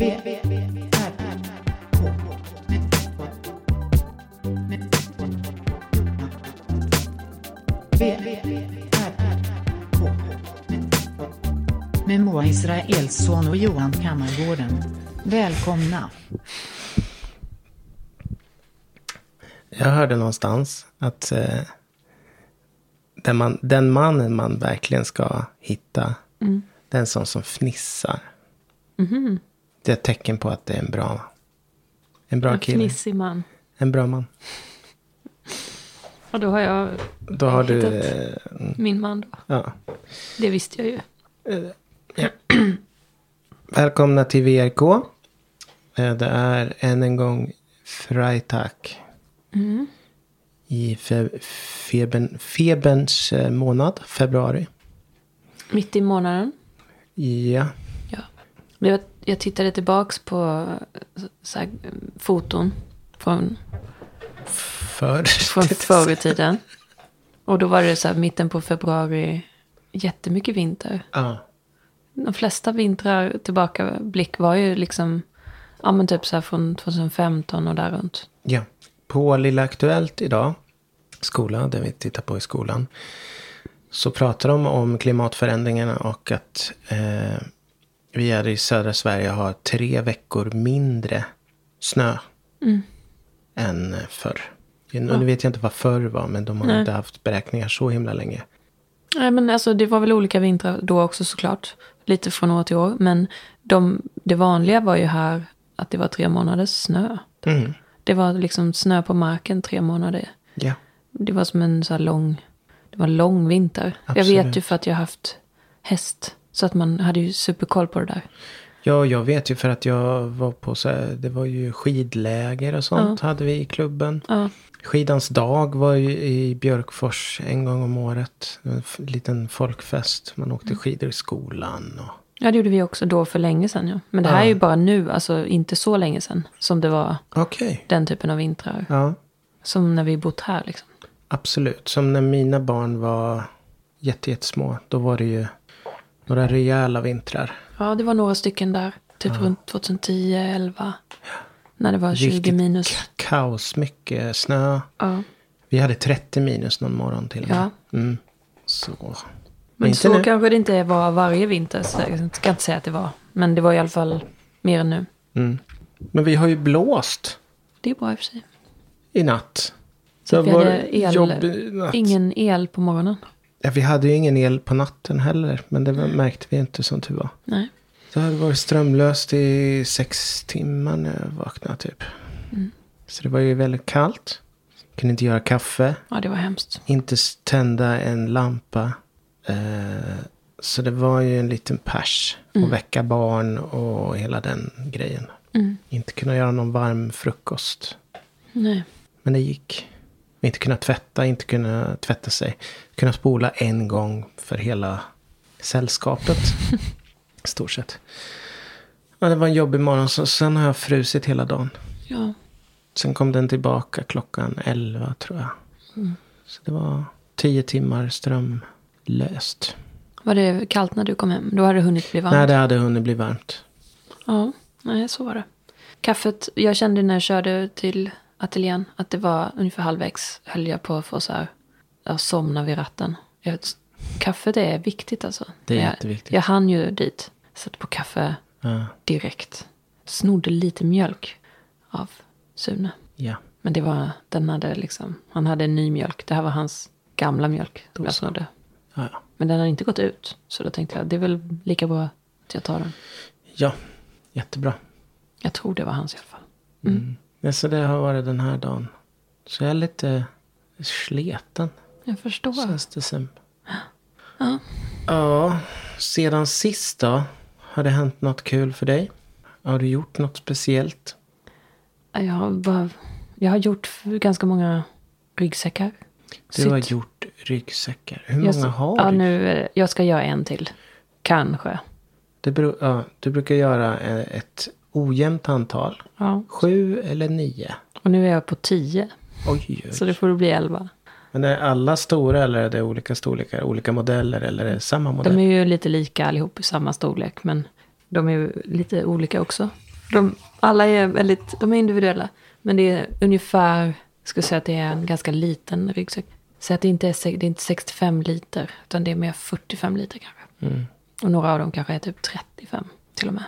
Med Moa Israelsson och Johan Kammargården. Välkomna. Jag hörde någonstans att eh, den, man, den mannen man verkligen ska hitta, det är en sån som fnissar. Det är ett tecken på att det är en bra, en bra En kille. fnissig man. En bra man. Och då har jag Då har du... Eh, min man då. ja. Det visste jag ju. Välkomna till VRK. Eh, Det är än en gång Freitag. I fe, febern, feberns eh, månad, februari. Mitt i månaden. Ja. Ja. Jag, jag tittade tillbaks på så här, foton från, För. från förr i tiden. Och då var det så här mitten på februari. Jättemycket vinter. Ja. De flesta vintrar tillbaka blick var ju liksom. Ja men typ så här från 2015 och där runt. ja. På Lilla Aktuellt idag, skola, där vi tittar på i skolan. Så pratar de om klimatförändringarna och att eh, vi är i södra Sverige har tre veckor mindre snö. Än förr. Nu vet jag inte vad förr var, men de har Nej. inte haft beräkningar så himla länge. Nej men alltså det var väl olika vintrar då också såklart. Lite från år till år. Men de, det vanliga var ju här att det var tre månaders snö. Mm. Det var liksom snö på marken tre månader. Ja. Det var som en så lång, det var en lång vinter. Jag Absolut. vet ju för att jag har haft häst. Så att man hade ju superkoll på det där. Ja, jag vet ju för att jag var på så här, det var ju skidläger och sånt hade vi i klubben. Ja, Skidans dag var ju i Björkfors en gång om året. En liten folkfest. Man åkte skidor i skolan. Och... ja det gjorde vi också då för länge sedan. Ja. Men det här Ja. är ju bara nu, alltså inte så länge sedan. Som det var Okej. den typen av vintrar. Ja, Som när vi bott här liksom. absolut. Som när mina barn var jätte, jättesmå. Då var det ju några rejäla vintrar. Ja, det var några stycken där. Typ runt 2010, 11. När det var 20 Riktigt minus. Kaos, mycket snö. Ja. Vi hade 30 minus någon morgon till och med. Ja. Mm. Så. Men inte så nu. kanske det inte var varje vinter. Så jag ska inte säga att det var. Men det var i alla fall mer än nu. Mm. Men vi har ju blåst Det är bra i och för sig. i natt. Så Det vi hade el, natt. ingen el på morgonen. Ja, vi hade ju ingen el på natten heller. Men det var, märkte vi inte som tur var. Nej. Det hade varit strömlöst i sex timmar när jag vaknade typ. Mm. Så det var ju väldigt kallt. Kunde inte göra kaffe. Ja, det var hemskt. Inte tända en lampa. Eh, så det var ju en liten pers. Och väcka barn och hela den grejen. Mm. Inte kunna göra någon varm frukost. Nej. Men det gick. Inte kunna tvätta, inte kunna tvätta sig. Kunna spola en gång för hela sällskapet. Stort sett. Ja, det var en jobbig morgon. Så sen har jag frusit hela dagen. Ja. Sen kom den tillbaka klockan 11 tror jag. Så det var 10 timmar strömlöst. Var det kallt när du kom hem? Då hade det hunnit bli varmt. Nej, det hade hunnit bli varmt. Ja, nej så var det. Kaffet, jag kände när jag körde till ateljén att det var ungefär halvvägs höll jag på att få så här, jag somna vid ratten. Jag, kaffet är viktigt alltså. Det är jag, jätteviktigt. Jag hann ju dit, satte på kaffe Ja, direkt. Snodde lite mjölk av Sune. ja. Men det var, den hade liksom, han hade en ny mjölk. Det här var hans gamla mjölk Då jag snodde. ja, ja. Men den har inte gått ut. Så då tänkte jag, det är väl lika bra att jag tar den. ja jättebra. Jag tror det var hans i alla fall. Mm. Ja, så det har varit den här dagen. Så jag är lite sleten. Jag förstår. Känns det som. Ja. Ja, sedan sist då? Har det hänt något kul för dig? Har du gjort något speciellt? Jag har, bara, jag har gjort ganska många ryggsäckar. Du har Sytt. gjort ryggsäckar. Hur Jag, många har ja, du? nu, eh, Jag ska göra en till. Kanske. Det beror, ja, du brukar göra eh, ett ojämnt antal. Ja. Sju eller nio. Och nu är jag på tio. Oj, oj. Så det får bli elva. Men är alla stora eller är det olika storlekar? Olika modeller eller är det samma modell? De är ju lite lika allihop i samma storlek. Men de är ju lite olika också. De, alla är väldigt, de är individuella. Men det är ungefär, jag skulle säga att det är en ganska liten ryggsäck. Så att det inte är, det är inte 65 liter, utan det är mer 45 liter kanske. Mm. Och några av dem kanske är typ 35 till och med.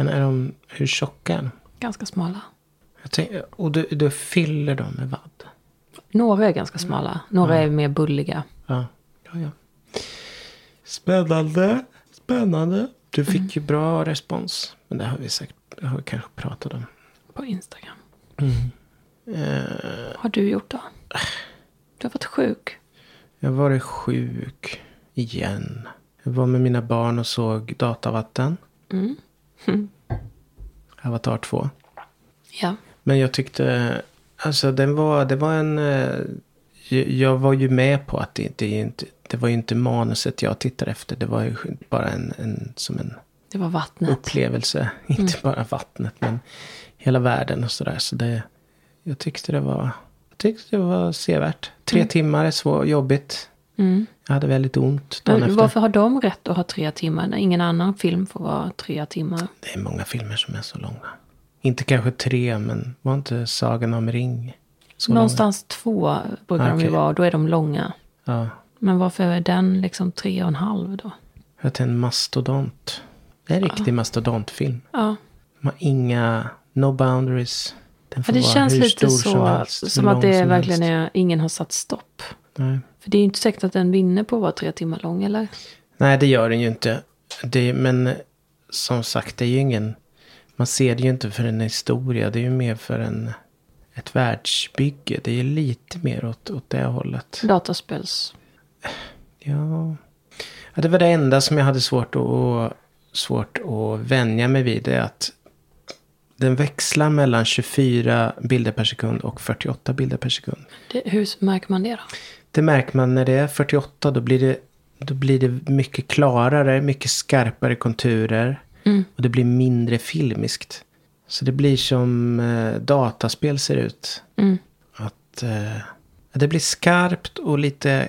Men är de, hur tjocka är de? Ganska smala. Tänker, och du, du fyller dem med vad? Några är ganska smala, några är mer bulliga. Ja. ja, ja. Spännande. Spännande. Du fick ju bra respons. Men det har vi säkert, det har vi kanske pratat om. På Instagram. Eh, Har du gjort då? Du har varit sjuk. jag har varit sjuk igen. Jag var med mina barn och såg Datavatten. Mm. Avatar 2. Ja. Men jag tyckte, alltså den var, det var en, eh, jag- var ju med på att det, inte, det var ju inte manuset jag tittade efter. Det var ju bara en, en som en Det var vattnet. upplevelse. Inte bara vattnet men hela världen och sådär. Så det, jag tyckte det var, jag tyckte det var sevärt. Tre timmar är så jobbigt. Mm. Jag hade väldigt ont dagen Men varför har de rätt att ha tre timmar när ingen annan film får vara tre timmar? Det är många filmer som är så långa. Inte kanske tre men var inte Sagan om ring så Någonstans två brukar de ju vara då är de långa. långa? Ja. Men varför är den liksom tre och en halv då? Jag till en mastodont. Det är en riktig mastodontfilm. Ja, De har inga, no boundaries. Den får det vara känns hur lite stor så som helst. som att det verkligen helst. är, ingen har satt stopp. Nej. För det är ju inte säkert att den vinner på att vara tre timmar lång, eller? Nej, det gör den ju inte. Det, men som sagt, det är ju ingen... Man ser det ju inte för en historia. Det är ju mer för en, ett världsbygge. Det är lite mer åt, åt det hållet. Dataspels. Ja. ja, det var det enda som jag hade svårt att, svårt att vänja mig vid. Det är att den växlar mellan 24 bilder per sekund och 48 bilder per sekund. Det, hur märker man det då? Det märker man när det är 48. Då blir det, då blir det mycket klarare, mycket skarpare konturer. Mm. Och det blir mindre filmiskt. Så det blir som eh, dataspel ser ut. Mm. Att eh, det blir skarpt och lite,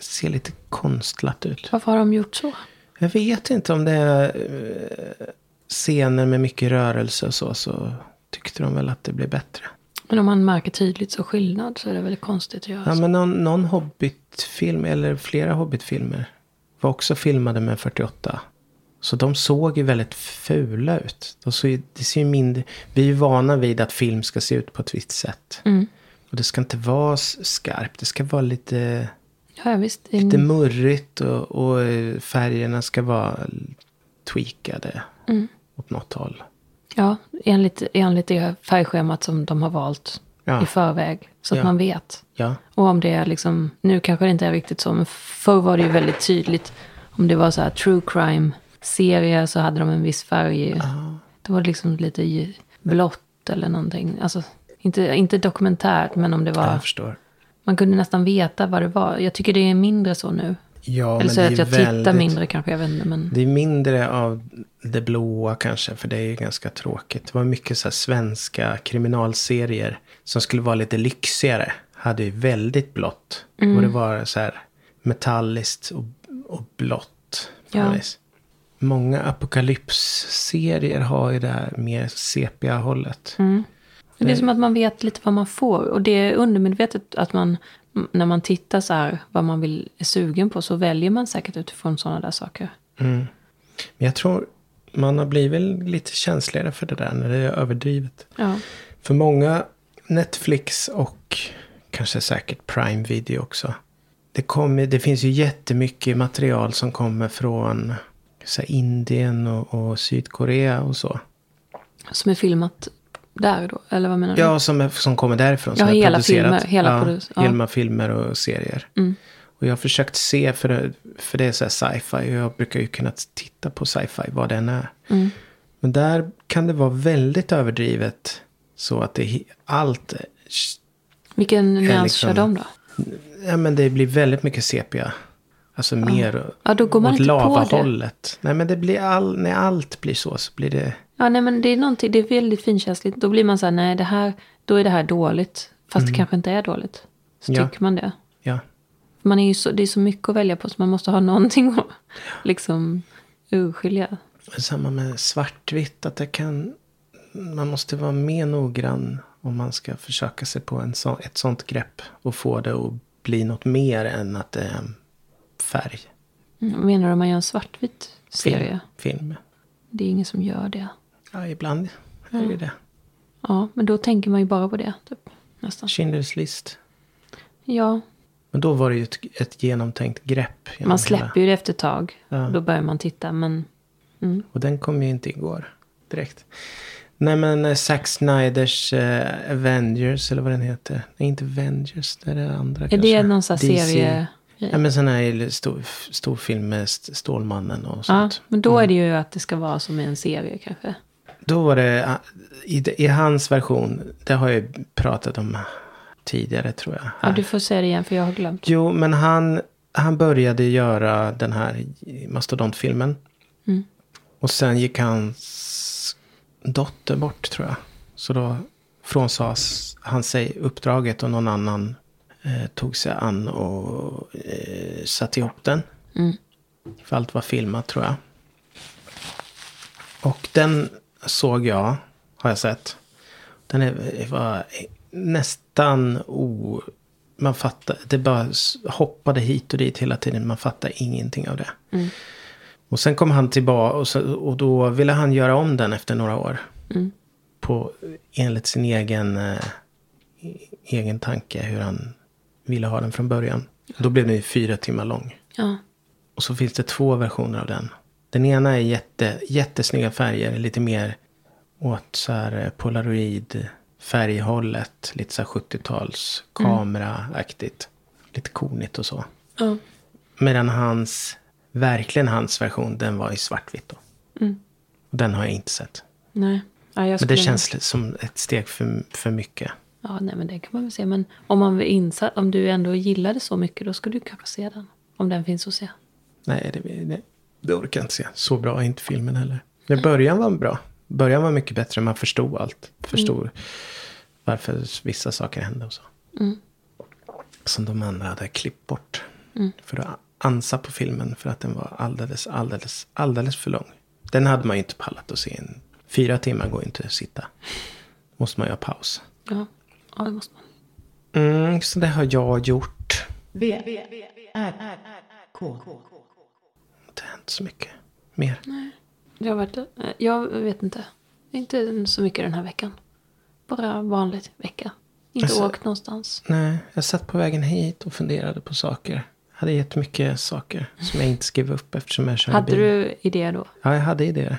ser lite konstlat ut. Varför har de gjort så? Jag vet inte om det är eh, scener med mycket rörelse och så. Så tyckte de väl att det blev bättre. Men om man märker tydligt så skillnad så är det väldigt konstigt att göra Ja, så. men någon, någon Hobbit-film, eller flera Hobbit-filmer, var också filmade med 48. Så de såg ju väldigt fula ut. De såg, det ser ju mindre, vi är ju vana vid att film ska se ut på ett visst sätt. Mm. Och det ska inte vara skarpt, det ska vara lite, Ja, visst. Lite murrigt och, och eh, färgerna ska vara tweakade Mm. Åt något håll. ja, enligt, enligt det färgschemat som de har valt Ja. i förväg. Så att Ja. man vet. Ja, Och om det är liksom, nu kanske det inte är riktigt så, men förr var det ju väldigt tydligt. Om det var så här true crime serie så hade de en viss färg. Det var liksom lite blått eller någonting. Alltså, inte, inte dokumentärt, men om det var, jag förstår. man kunde nästan veta vad det var. Jag tycker det är mindre så nu. Ja, eller så är det att jag väldigt- tittar mindre kanske, jag vet inte. Men Det är mindre av det blåa kanske, för det är ju ganska tråkigt. Det var mycket så svenska kriminalserier som skulle vara lite lyxigare. Hade ju väldigt blått. Mm. Och det var så här metalliskt och, och blått. Ja. Många apokalypsserier har ju det här mer sepiga hållet. Mm. det är som att man vet lite vad man får. Och det är undermedvetet att man, när man tittar så här, vad man vill, är sugen på, så väljer man säkert utifrån sådana där saker. Men jag tror man har blivit lite känsligare för det där när det är överdrivet. Ja. För många Netflix och kanske säkert Prime Video också. Det, kommer, det finns ju jättemycket material som kommer från så här, Indien och, och Sydkorea och så. Som är filmat där då? Eller vad menar du? Ja, som, som kommer därifrån. Som Ja, är hela producerat. filmer, hela ja, produc- ja. hela filmer och serier. Mm. Och jag har försökt se, för det, för det är så här sci-fi. Och jag brukar ju kunna titta på sci-fi, vad den är. Mm. Men där kan det vara väldigt överdrivet. Så att det allt Vilken nyans liksom- kör de då? Ja men det blir väldigt mycket sepia. Alltså mer Ja, då går man åt lavahållet. Nej men det blir all, när allt blir så så blir det... Ja, nej men det är någonting, det är väldigt finkänsligt. Då blir man så här, nej det här, då är det här dåligt. Fast det kanske inte är dåligt. Så Ja. tycker man det. Ja. Man är ju så, det är så mycket att välja på så man måste ha någonting att liksom urskilja. Samma med svartvitt. Att det kan... man måste vara mer noggrann om man ska försöka sig på en så, ett sånt grepp. Och få det att bli något mer än att det är en färg. Mm, Menar du om man gör en svartvit serie? Film. film. Det är ingen som gör det. Ja, ibland är det det. Ja, men då tänker man ju bara på det. Typ, nästan. Schindler's list. Ja, Men då var det ju ett, ett genomtänkt grepp. genom man hela- släpper ju det efter ett tag. Ja. Då börjar man titta. Men mm. Och den kom ju inte igår direkt. Nej men eh, Zack Snyders eh, Avengers eller vad den heter. Nej inte Avengers, det är det andra är kanske. det någon sån serie? Ja men sån här stor, stor film med St- Stålmannen och Ja, sånt. men då är det ju att det ska vara som i en serie kanske. Då var det, ah, i, i hans version, det har jag pratat om tidigare tror jag. Ja, du får säga det igen för jag har glömt. Jo, men han, han började göra den här mastodontfilmen. Mm. Och sen gick hans dotter bort tror jag. Så då frånsades han sig uppdraget och någon annan eh, tog sig an och eh, satte ihop den. Mm. För allt var filmat tror jag. Och den såg jag, har jag sett. Den är, var nästan o... Man fattar, det bara hoppade hit och dit hela tiden. Man fattar ingenting av det. Mm. Och sen kom han tillbaka och, så, och då ville han göra om den efter några år. Mm. På, enligt sin egen, eh, egen tanke hur han ville ha den från början. Då blev den ju fyra timmar lång. Ja. Och så finns det två versioner av den. Den ena är jätte, jättesnygga färger, lite mer åt så här eh, polaroid färghållet. Lite så här 70-tals kameraaktigt. Lite konigt och så. ja. Medan hans, verkligen hans version, den var i svartvitt då. Mm. Den har jag inte sett. Nej. Ja, Men det känns som ett steg för, för mycket. Ja, nej men det kan man väl se. Men om man vill insa... om du ändå gillar det så mycket då skulle du kanske se den. Om den finns att se. Nej, det, det, det orkar jag inte se. Så bra är inte filmen heller. Men början var bra. Början var mycket bättre. Man förstod allt. Förstod varför vissa saker hände och så. Mm. Som de andra hade klippt bort. Mm. För att ansa på filmen. För att den var alldeles, alldeles, alldeles för lång. Den hade man ju inte pallat att se. En, fyra timmar går ju inte att sitta. Måste man ju ha paus. Ja, ja det måste man. Mm, så det har jag gjort. V, R, K. Det hänt så mycket mer. Jag, har varit, eh, jag vet inte. Inte så mycket den här veckan. Bara vanlig vecka. Inte Alltså- åkt någonstans. Nej, jag satt på vägen hit och funderade på saker. hade jättemycket saker som jag inte skrev upp eftersom jag körde Hade bil. du idé då? Ja, jag hade idéer.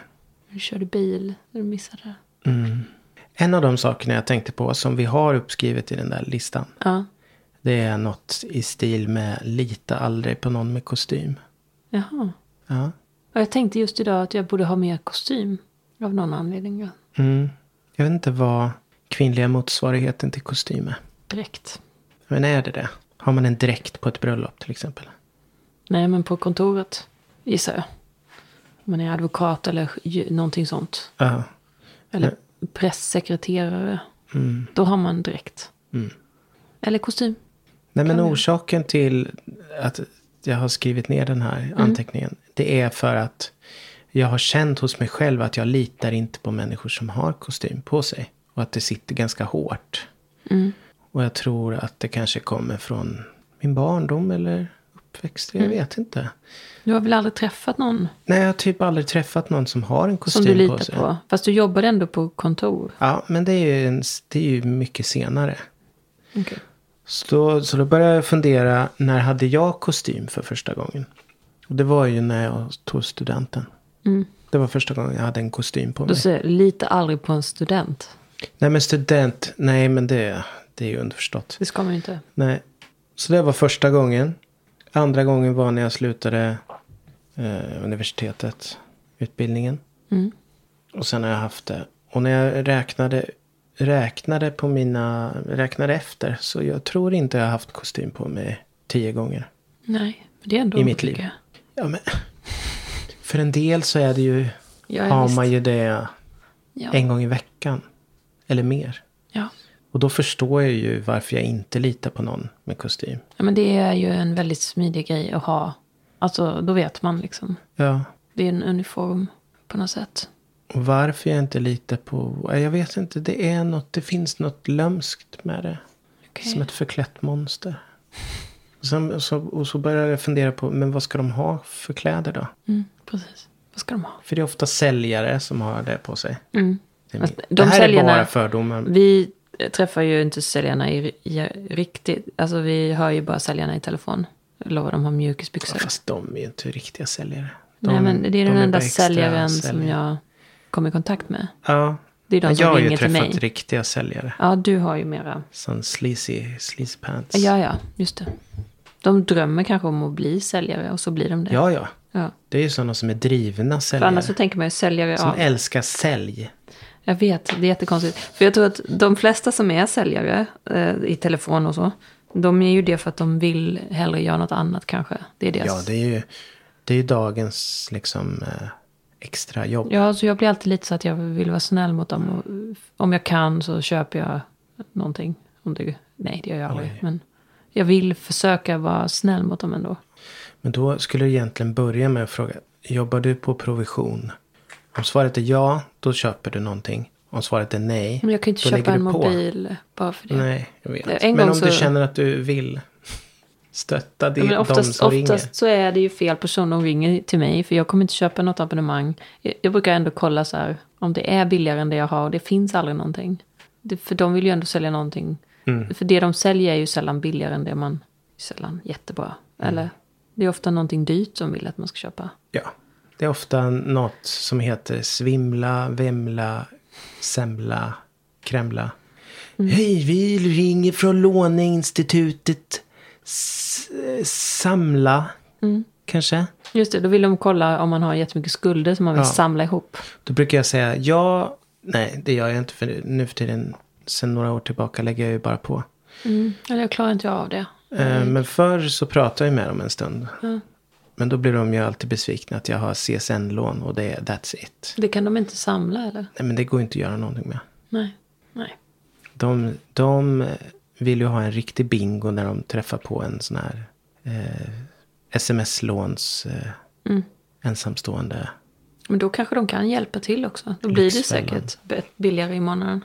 Du körde bil, du missade det. Mm. En av de sakerna jag tänkte på som vi har uppskrivet i den där listan. Ja. Det är något i stil med lita aldrig på någon med kostym. Jaha. Ja. Och jag tänkte just idag att jag borde ha mer kostym. Av någon anledning. Mm. Jag vet inte vad kvinnliga motsvarigheten till kostym är. Direkt. Men är det det? Har man en dräkt på ett bröllop till exempel? Nej, men på kontoret gissar jag. Om man är advokat eller någonting sånt. Ja. Eller pressekreterare. Mm. Då har man direkt. Mm. Eller kostym. Nej men orsaken till att jag har skrivit ner den här Mm. anteckningen. Det är för att jag har känt hos mig själv att jag litar inte på människor som har kostym på sig. Och att det sitter ganska hårt. Mm. Och jag tror att det kanske kommer från min barndom eller uppväxt. Jag Mm. vet inte. Du har väl aldrig träffat någon Nej, jag har typ aldrig träffat någon som har en kostym som du på litar sig. på? Fast du jobbar ändå på kontor. Ja, men det är ju, en, det är ju mycket senare. Okej. Så så då började jag fundera, när hade jag kostym för första gången? Och det var ju när jag tog studenten. Mm. Det var första gången jag hade en kostym på mig. säger jag, lita aldrig på en student. Nej men student, nej men det, det är ju underförstått. Det ska man ju inte. Nej. Så det var första gången. Andra gången var när jag slutade eh, universitetet, utbildningen. Mm. Och sen har jag haft det. Och när jag räknade, räknade på mina, räknade efter. Så jag tror inte jag har haft kostym på mig tio gånger. Nej, men det är ändå I mitt liv. Ja men. För en del så är det ju, Ja, har man ju det Ja. en gång i veckan. Eller mer. Ja. Och då förstår jag ju varför jag inte litar på någon med kostym. ja, men det är ju en väldigt smidig grej att ha. Alltså, då vet man liksom. Ja. Det är en uniform på något sätt. Och varför jag inte litar på... Jag vet inte. Det är något. Det finns något lömskt med det. Okej. Som ett förklätt monster. Och, sen, så, och så börjar jag fundera på. Men vad ska de ha för kläder då? Mm, precis. Vad ska de ha? För det är ofta säljare som har det på sig. Mm. Det, min- de det här säljarna- är bara fördomar. Vi träffar ju inte säljarna i, i riktigt. Alltså vi hör ju bara säljarna i telefon. Jag lovar, de har mjukisbyxor. Fast de är ju inte riktiga säljare. De, Nej, men det är den de enda säljaren som säljare. jag kom i kontakt med. Ja, Det är de som jag har ju ringer till träffat mig. riktiga säljare. Ja, du har ju mera. Som sleazy, sleazy pants. Ja, ja, just det. De drömmer kanske om att bli säljare och så blir de det. ja, ja. Ja. Det är ju sådana som är drivna För säljare. annars så tänker man ju säljare som av. älskar sälj. Jag vet, det är jättekonstigt. För jag tror att de flesta som är säljare eh, i telefon och så. De är ju det för att de vill hellre göra något annat kanske. Det är deras. Ja, det är ju, det är ju dagens liksom eh, extra jobb. Ja, så jag blir alltid lite så att jag vill vara snäll mot dem. Och om jag kan så köper jag någonting. Om det, nej, det gör jag aldrig. Men jag vill försöka vara snäll mot dem ändå. Men då skulle du egentligen börja med att fråga. Jobbar du på provision? Om svaret är ja, då köper du någonting. Om svaret är nej, Men jag kan inte köpa en du på. mobil bara för det. Nej, jag vet. En Men om du så- känner att du vill stötta det, men de oftast, som ringer. oftast så är det ju fel person som ringer till mig. För jag kommer inte köpa något abonnemang. Jag, jag brukar ändå kolla så här. Om det är billigare än det jag har. Och det finns aldrig någonting. Det, för de vill ju ändå sälja någonting. Mm. För det de säljer är ju sällan billigare än det man... Sällan jättebra. Mm. Eller det är ofta någonting dyrt som vill att man ska köpa. Ja. Det är ofta något som heter svimla, vemla, semla, kremla. Mm. Hej, vi ringer från låneinstitutet. S- samla, Mm. kanske? Just det, då vill de kolla om man har jättemycket skulder som man vill Ja. samla ihop. Då brukar jag säga ja. Nej, det gör jag inte för nu för tiden. Sen några år tillbaka lägger jag ju bara på. Mm. Eller jag klarar inte av det. Eh, Men förr så pratade jag med dem en stund. Ja. Men då blir de ju alltid besvikna att jag har CSN-lån och det är that's it. Det kan de inte samla eller? Nej, men det går inte att göra någonting med. Nej. Nej. De, de vill ju ha en riktig bingo när de träffar på en sån här eh, sms-låns eh, Mm. ensamstående. Men då kanske de kan hjälpa till också. Då blir det säkert billigare i månaden.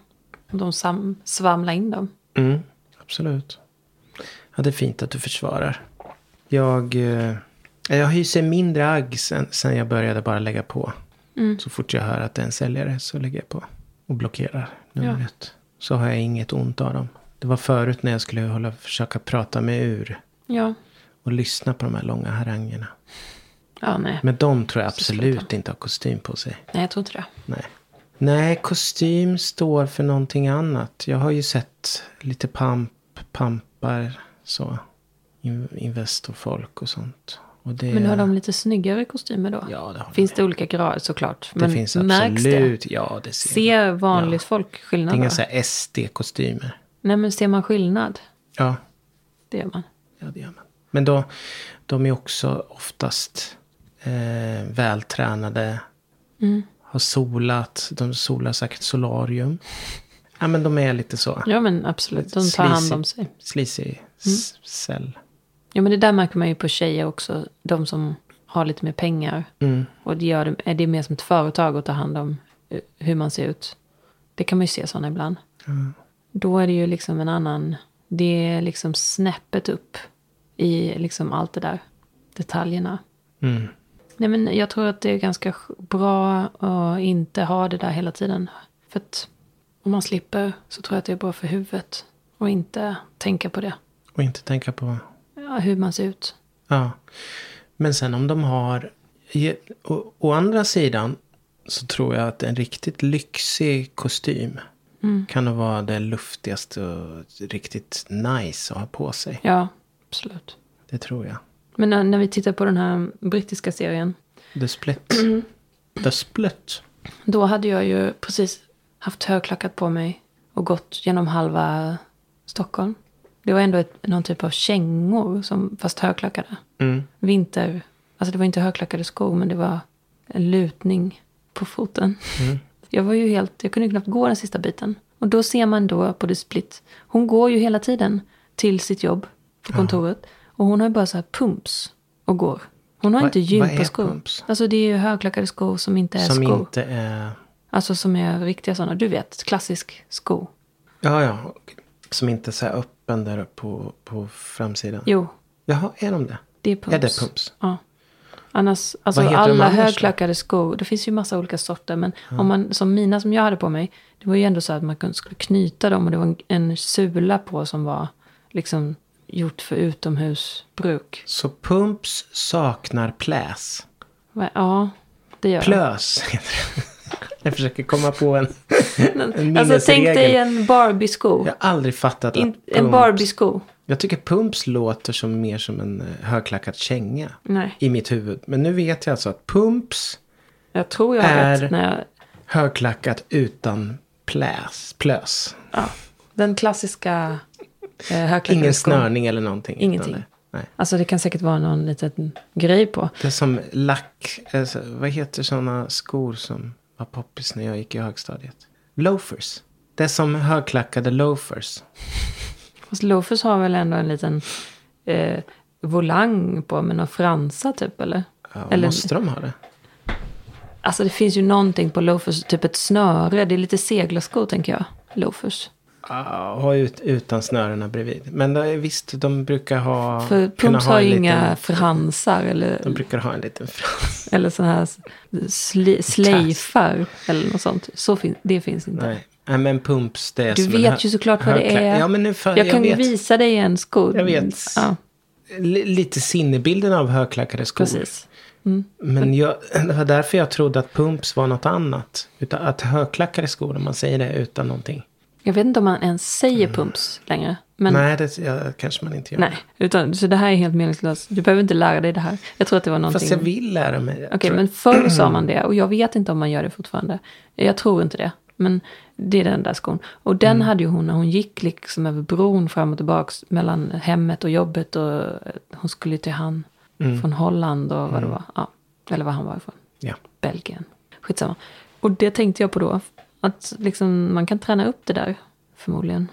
De sam- svamlar in dem. Mm, absolut. Ja, det är fint att du försvarar. Jag, eh, jag hyser mindre agg sen, sen jag började bara lägga på. Mm. Så fort jag hör att det är en säljare så lägger jag på. Och blockerar numret. Så har jag inget ont av dem. Det var förut när jag skulle hålla, försöka prata mig ur. Ja. Och lyssna på de här långa harangerna. Ja, nej. Men de tror jag absolut inte har kostym på sig. Nej, jag tror inte det. Nej. Nej, kostym står för någonting annat. Jag har ju sett lite pamp, pampar, så. In- Investorfolk och sånt. Och det, Men har de lite snyggare kostymer då? Ja, det har Finns de. det olika grader såklart? Det Men finns märks det? absolut. Ja, det ser. Ser vanligt folk Det är skillnad inga så här SD-kostymer. Nej, men ser man skillnad? Ja, Det gör man. ja, det gör man. Men då, de är också oftast eh, vältränade. Mm. Har solat. De solar säkert solarium. Ja, men de är lite så. Ja, men absolut. De tar hand om sig. Sleazy Mm. cell. Ja, men det där märker man ju på tjejer också. De som har lite mer pengar. Mm. Och det gör det, är det mer som ett företag att ta hand om eh, hur man ser ut. Det kan man ju se sådana ibland. Då är det ju liksom en annan, det är liksom snäppet upp i liksom allt det där. Detaljerna. Mm. Nej men jag tror att det är ganska sk- bra att inte ha det där hela tiden. För att om man slipper så tror jag att det är bra för huvudet. Och inte tänka på det. Och inte tänka på... Ja, hur man ser ut. Ja. Men sen om de har... Å, å andra sidan så tror jag att en riktigt lyxig kostym Mm. kan nog vara det luftigaste och riktigt nice att ha på sig. Ja, absolut. Det tror jag. Men när, när vi tittar på den här brittiska serien. The Split. The Split. Då hade jag ju precis haft högklackat på mig och gått genom halva Stockholm. Det var ändå ett, någon typ av kängor, som, fast högklackade. Mm. Vinter, alltså det var inte högklackade skor men det var en lutning på foten. Mm. Jag var ju helt, jag kunde knappt gå den sista biten. Och då ser man då på The Split, hon går ju hela tiden till sitt jobb på kontoret. Och hon har bara så här pumps och går. Hon har Vad- inte är gympaskor. Alltså det är ju högklackade skor som inte är Som skor. inte är... Alltså som är riktiga sådana. Du vet, klassisk sko. Ja, ja. Som inte är så här öppen där på, på framsidan. Jo, Jaha, är de det? det är pumps. Är det pumps? Ja. Annars, alltså alla då? högklackade skor, det finns ju massa olika sorter. Men om man, som mina som jag hade på mig, det var ju ändå så att man kunde- skulle knyta dem och det var en, en sula på som var liksom gjort för utomhusbruk. Så pumps saknar pläs. Ja, det gör. Plös heter det. Jag försöker komma på en, en Alltså tänk dig en Barbie-sko. Jag har aldrig fattat In, att en Barbie-sko. Jag tycker pumps låter som mer som en eh, högklackad känga. Nej, I mitt huvud. Men nu vet jag alltså att pumps jag tror jag Är- jag, högklackat utan pläs. Plös. ja, den klassiska Ingen skon. snörning eller någonting. Ingenting. Nej. Alltså det kan säkert vara någon liten grej på. Det är som lack. Alltså, vad heter sådana skor som var poppis när jag gick i högstadiet? Loafers. Det är som högklackade loafers. Fast loafers har väl ändå en liten eh, volang på med några fransar typ eller? Ja, Eller- Måste de ha det? Alltså det finns ju någonting på loafers, typ ett snöre. Det är lite seglarskor tänker jag. Loafers. Ja, ha ut, utan snörena bredvid. Men det, visst, de brukar ha... För kunna pumps ha har en ju liten- inga fransar eller, De brukar ha en liten frans. eller sådana här sli, slejfar eller något sånt. Så fin, det finns inte. Nej. Nej, men pumps det är Du som en vet hö- ju såklart vad det är. Ja, men nu för, jag, jag, kan vet. visa dig en sko. Jag vet. Ja, lite sinnebilden av högklackade skor. precis. Mm. Men jag, det var därför jag trodde att pumps var något annat. Utan att högklackade skor, om man säger det utan någonting. Jag vet inte om man ens säger pumps längre. Men Nej, det ja, kanske man inte gör. Nej, utan, så det här är helt meningslöst. Du behöver inte lära dig det här. Jag tror att det var någonting. Fast jag vill lära mig. Okej, jag. men förr sa man det och jag vet inte om man gör det fortfarande. Jag tror inte det. Men det är den där skon. Och den Mm. hade ju hon när hon gick liksom över bron fram och tillbaka mellan hemmet och jobbet. Och eh, hon skulle till han Mm. från Holland och vad det var. Ja, eller var han var ifrån. Ja. Belgien. Skitsamma. Och det tänkte jag på då. Att liksom, man kan träna upp det där förmodligen.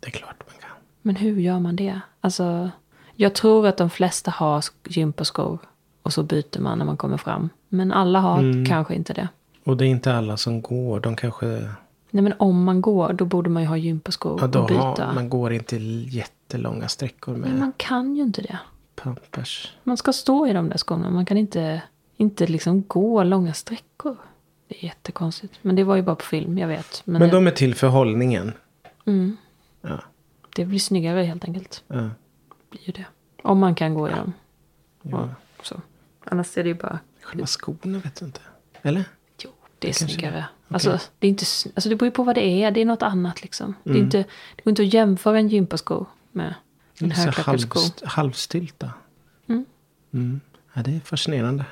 Det är klart man kan. Men hur gör man det? Alltså, jag tror att de flesta har sk- gympaskor. Och så byter man när man kommer fram. Men alla har Mm. kanske inte det. Och det är inte alla som går. De kanske... Nej men om man går, då borde man ju ha gympaskor Ja, då och byta. har, man går inte jättelånga sträckor med Men man kan ju inte det. pampers. Man ska stå i de där skorna. Man kan inte, inte liksom gå långa sträckor. Det är jättekonstigt. Men det var ju bara på film, jag vet. Men, Men det, de är till för hållningen. mm, Ja. det blir snyggare helt enkelt. ja. Blir ju det. Om man kan gå i dem. ja. Så. Annars är det ju bara Själva skorna vet du inte. Eller? Jo, det är snyggare. det. Alltså, det, är inte, alltså, det beror ju på vad det är. Det är något annat liksom. Det, är Mm. inte, det går inte att jämföra en gympasko med en högklackad sko. halvst, halvstylta. Mm. Mm. Ja, det är fascinerande.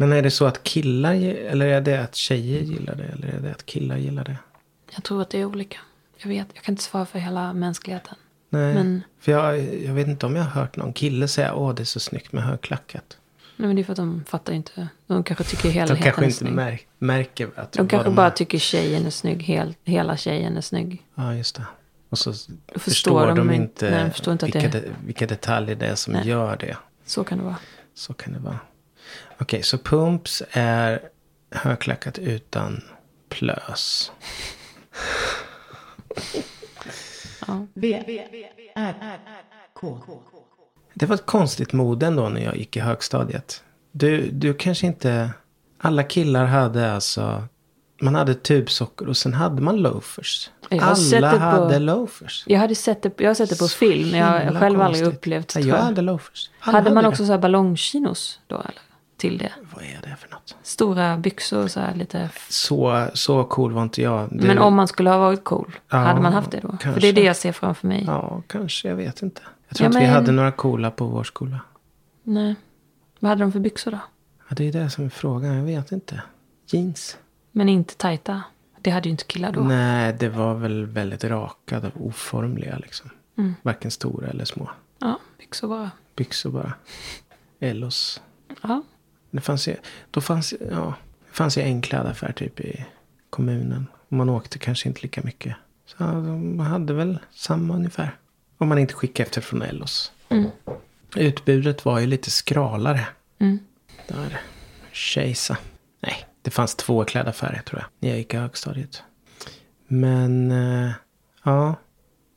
Men är det så att killar, eller är det att tjejer gillar det? Eller är det att killar gillar det? Jag tror att det är olika. Jag vet, jag kan inte svara för hela mänskligheten. Nej, Men- för jag, jag vet inte om jag har hört någon kille säga åh det är så snyggt med högklackat. Nej, men det är för att de fattar inte. De kanske tycker helheten De kanske är inte mär, märker att De kanske de bara har. tycker tjejen är snygg. Hel, hela tjejen är snygg. Ja, just det. Och så förstår förstår, de de inte- nej, de förstår inte vilka, det- de, vilka detaljer det är som Nej. gör det. Så kan det vara. Så kan det vara. Okej, så pumps är högklackat utan plös. Ja. V, R, K. Det var ett konstigt mode ändå när jag gick i högstadiet. Du, du kanske inte... Alla killar hade alltså... Man hade tubsockor och sen hade man loafers. Jag har sett Alla det på- hade loafers. Jag, hade sett det, jag har sett det på film. Jag har själv aldrig konstigt. upplevt Ja, tror jag hade loafers. Alla Hade man det. också så här ballongchinos då eller? Till det. Vad är det för något? Stora byxor så här lite. Så, så cool var inte jag. Det- Men om man skulle ha varit cool. Ja, hade man haft det då? För kanske. det är det jag ser framför mig. Ja, kanske. Jag vet inte. Jag tror Ja, inte vi men- hade några coola på vår skola. Nej. Vad hade de för byxor då? Ja, det är det som är frågan. Jag vet inte. Jeans? Men inte tajta. Det hade ju inte killar då. Nej, det var väl väldigt rakade och oformliga liksom. Mm. Varken stora eller små. Ja, byxor bara. Byxor bara. Ellos. Ja. Det fanns ju, då fanns, ja, det fanns ju en klädaffär typ i kommunen. Man åkte kanske inte lika mycket. Så ja, de hade väl samma ungefär. Om man inte skickade efter från Ellos. Mm. Utbudet var ju lite skralare. Mm. Där. Kejsa. Nej, Det fanns två klädaffärer tror jag. När jag gick i högstadiet. Men eh, ja,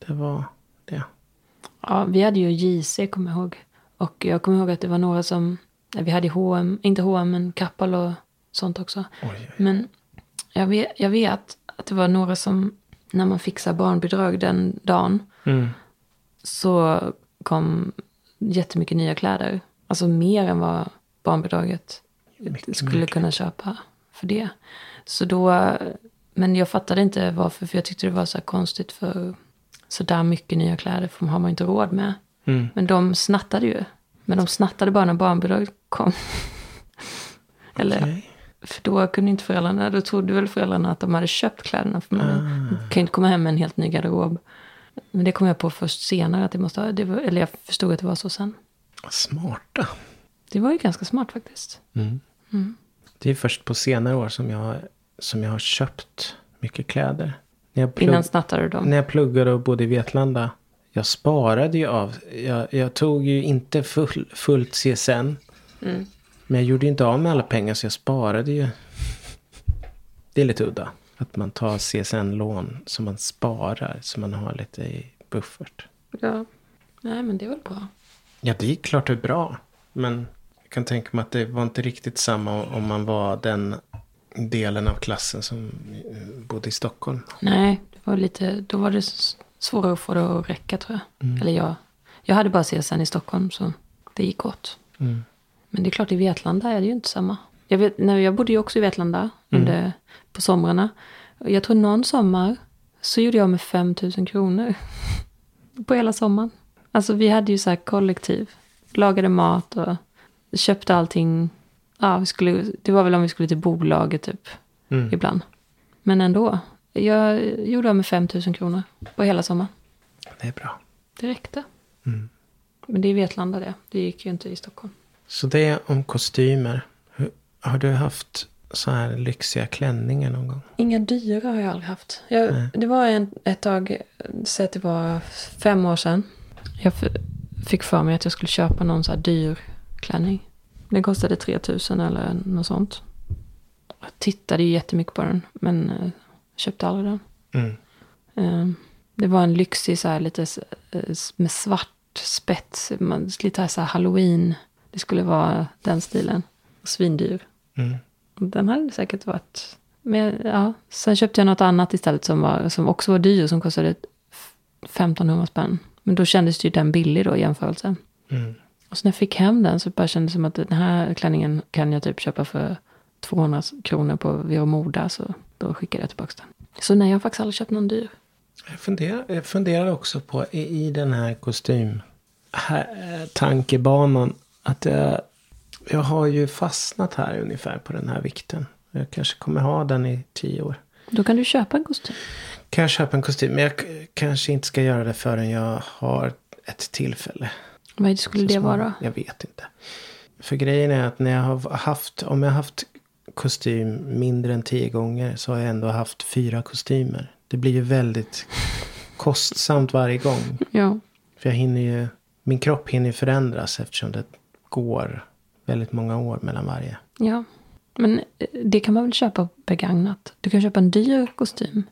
det var det. Ja, vi hade ju JC, kommer jag ihåg. Och jag kommer ihåg att det var några som... Vi hade H&M, inte H&M men Kappahl och sånt också. Oj, oj. Men jag vet, jag vet att det var några som, när man fixade barnbidrag den dagen, Mm. så kom jättemycket nya kläder. Alltså mer än vad barnbidraget Mycket skulle mer kunna köpa för det. Så då, men jag fattade inte varför, för jag tyckte det var så här konstigt för så där mycket nya kläder för har man inte råd med. Mm. Men de snattade ju. Men de snattade bara när barnbidraget kom. Eller, Okej. för då kunde inte föräldrarna, då trodde väl föräldrarna att de hade köpt kläderna. För man Ah. kan ju inte komma hem med en helt ny garderob. Men det kom jag på först senare, att det måste det var, eller jag förstod att det var så sen. Smarta. Det var ju ganska smart faktiskt. Mm. Det är först på senare år som jag, som jag har köpt mycket kläder. När jag, plugg, Innan snattade de. när jag pluggade och bodde i Vetlanda. Jag sparade ju av. Jag, jag tog ju inte full, fullt CSN. Mm. Men jag gjorde inte av med alla pengar så jag sparade ju. Det är lite udda. Att man tar CSN-lån som man sparar. Så man har lite i buffert. Ja. Nej, men det var bra. Ja, det är klart det är bra. Men jag kan tänka mig att det var inte riktigt samma om man var den delen av klassen som eh, bodde i Stockholm. Nej, det var lite, då var det s- svårare att få det att räcka tror jag. Eller jag. Jag hade bara CSN i Stockholm så det gick åt. Mm. Men det är klart i Vetlanda är det ju inte samma. Jag, vet, när jag bodde ju också i Vetlanda under, på somrarna. Jag tror någon sommar så gjorde jag med 5 000 kronor. På hela sommaren. Alltså vi hade ju så här kollektiv. Lagade mat och köpte allting. Ja, vi skulle, det var väl om vi skulle till bolaget typ. Mm. Ibland. Men ändå. Jag gjorde av med 5 000 kronor på hela sommaren. Det är bra. Det räckte. Mm. Men det är Vetlanda det. Det gick ju inte i Stockholm. Så det om kostymer. Har du haft så här lyxiga klänningar någon gång? Inga dyra har jag aldrig haft. Jag, det var en, ett tag, säg att det var fem år sedan. Jag fick för mig att jag skulle köpa någon så här dyr klänning. Den kostade 3000 eller något sånt. Jag tittade ju jättemycket på den, men eh, köpte aldrig den. Mm. Eh, det var en lyxig så här lite eh, med svart spets. Man, lite så här halloween. Det skulle vara den stilen. Svindyr. Mm. Den hade säkert varit... Men ja, sen köpte jag något annat istället som, var, som också var dyr som kostade 1500 spänn. Men då kändes ju den billig då i jämförelse. Mm. Och så när jag fick hem den så bara kändes det som att den här klänningen kan jag typ köpa för 200 kronor på Vero Moda. Så då skickade jag tillbaka den. Så nej, jag har faktiskt aldrig köpt någon dyr. Jag, funderar, jag funderar också på i, i den här kostym här, eh, tankebanan att jag, jag har ju fastnat här ungefär på den här vikten. Jag kanske kommer ha den i tio år. Då kan du köpa en kostym. Kan jag köpa en kostym? Men jag kanske inte ska göra det förrän jag har ett tillfälle. Vad skulle det vara? Jag vet inte. För grejen är att när jag har haft, om jag har haft kostym mindre än tio gånger så har jag ändå haft fyra kostymer. Det blir ju väldigt kostsamt varje gång. Ja. För jag hinner ju, min kropp hinner ju förändras eftersom det går väldigt många år mellan varje. Ja. Men eh, det kan man väl köpa begagnat? Du kan köpa en dyr kostym.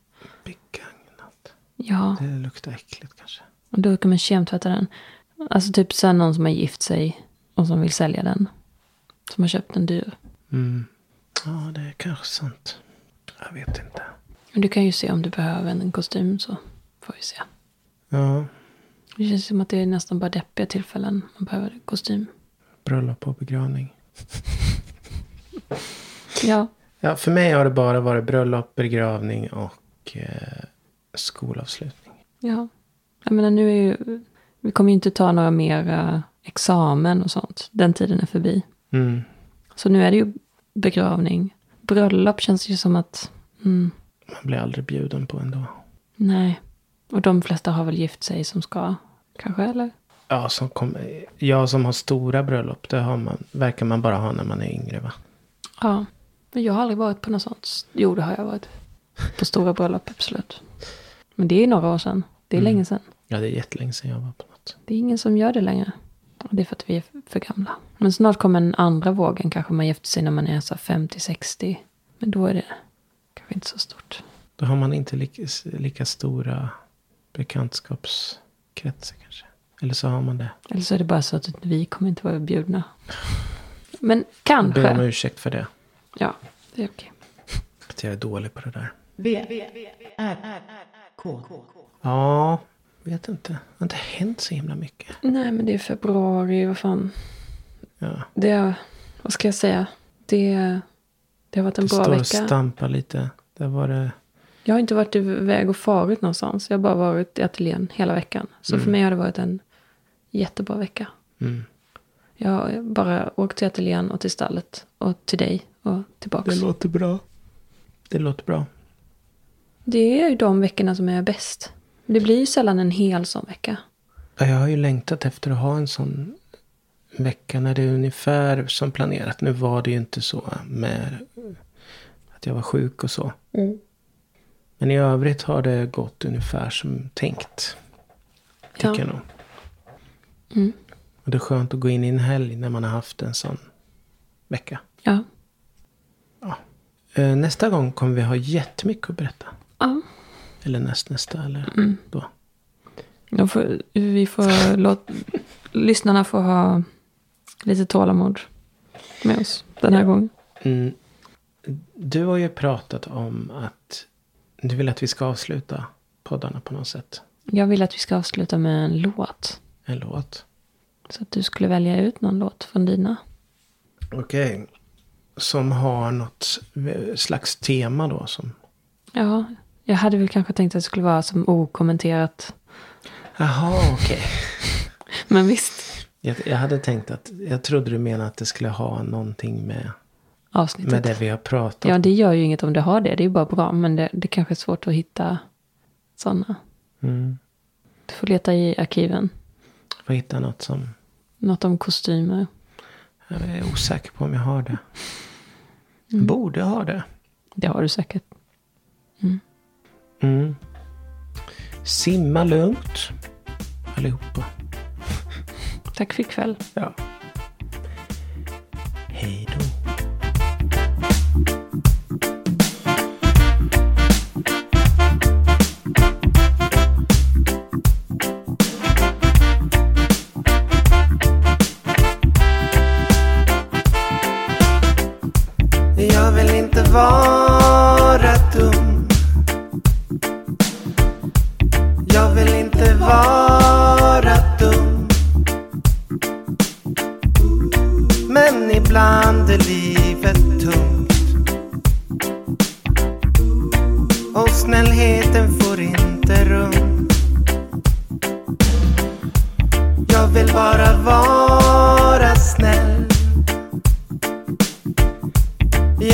Begagnat. Ja. Det luktar äckligt kanske. Och då kan man kemtvätta den. Alltså typ sen någon som har gift sig och som vill sälja den. Som har köpt en dyr. Mm. Ja, det är kanske sant. Jag vet inte. Men du kan ju se om du behöver en kostym så får vi se. Ja, Det känns som att det är nästan bara deppiga tillfällen man behöver kostym. bröllop och begravning. Ja. Ja, för mig har det bara varit bröllop, begravning och eh, skolavslutning. Ja. Jag menar nu är ju, vi kommer ju inte ta några mer examen och sånt. Den tiden är förbi. Mm. Så nu är det ju begravning. Bröllop känns ju som att, mm, Man blir aldrig bjuden på ändå. nej. Och de flesta har väl gift sig som ska, kanske eller? Ja, som kom, jag som har stora bröllop, det har man, verkar man bara ha när man är yngre va? Ja. Men jag har aldrig varit på något sånt. Jo, det har jag varit. På stora bröllop, absolut. Men det är några år sedan. Det är länge sedan. Ja, det är jättelänge sedan jag var på något. Det är ingen som gör det längre. Och det är för att vi är för gamla. Men snart kommer en andra vågen. Kanske man gifter sig när man är så här 50-60. Men då är det kanske inte så stort. Då har man inte lika, lika stora bekantskapskretsar kanske. Eller så har man det. Eller så är det bara så att vi kommer inte vara bjudna. Men Jag ber om kanske. ursäkt för det. Ja, det är okej. Att jag är dålig på det där. V, R, K. Ja, vet inte. Det har inte hänt så himla mycket. Nej, men det är februari. Vad fan. Ja. Det är, vad ska jag säga? Det, det har varit en Det bra står och vecka. stampar lite. Där var det... Jag har inte varit iväg och farit någonstans. Jag har bara varit i ateljén hela veckan. Så för mig har det varit en jättebra vecka. Mm. Jag har bara åkt till ateljén och till stallet. Och till dig och tillbaks. Det låter bra. Det låter bra. Det är ju de veckorna som är bäst. Det blir ju sällan en hel sån vecka. Ja, Jag har ju längtat efter att ha en sån vecka när det är ungefär som planerat. Nu var det ju inte så med att jag var sjuk och så. Men i övrigt har det gått ungefär som tänkt. Tycker Ja. jag nog. Mm. Och det är skönt att gå in i en helg när man har haft en sån vecka. Ja. Eh, Nästa gång kommer vi ha jättemycket att berätta. ja. Eller nästnästa eller Mm. då. Då får, vi får låt, lyssnarna får ha lite tålamod med oss den här gången. Mm. Du har ju pratat om att du vill att vi ska avsluta poddarna på något sätt. Jag vill att vi ska avsluta med en låt. En låt. Så att du skulle välja ut någon låt från dina. Okej. Som har något slags tema då. Som... Ja, jag hade väl kanske tänkt att det skulle vara som okommenterat. Jaha, okej. Men visst, Jag, jag hade tänkt att, jag trodde du menade att det skulle ha någonting med, avsnittet. med det vi har pratat Ja, om. det gör ju inget om det har det. Det är ju bara bra. Men det, det kanske är svårt att hitta sådana. Mm. Du får leta i arkiven. Får hitta något som, Något om kostymer. jag är osäker på om jag har det. Mm. Borde ha det. Det har du säkert. Mm. Simma lugnt. Allihopa. Tack för ikväll. Ja. Hej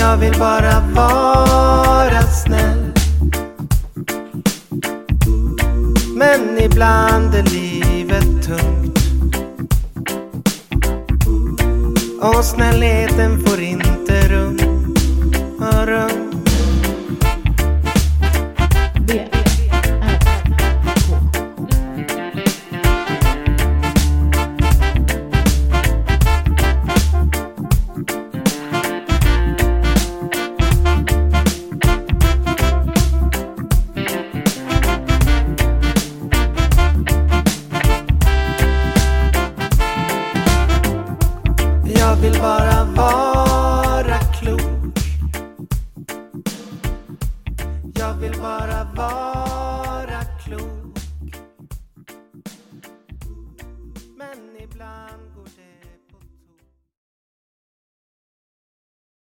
Jag vill bara vara snäll. Men ibland är livet tungt. Och snällheten får inte rum.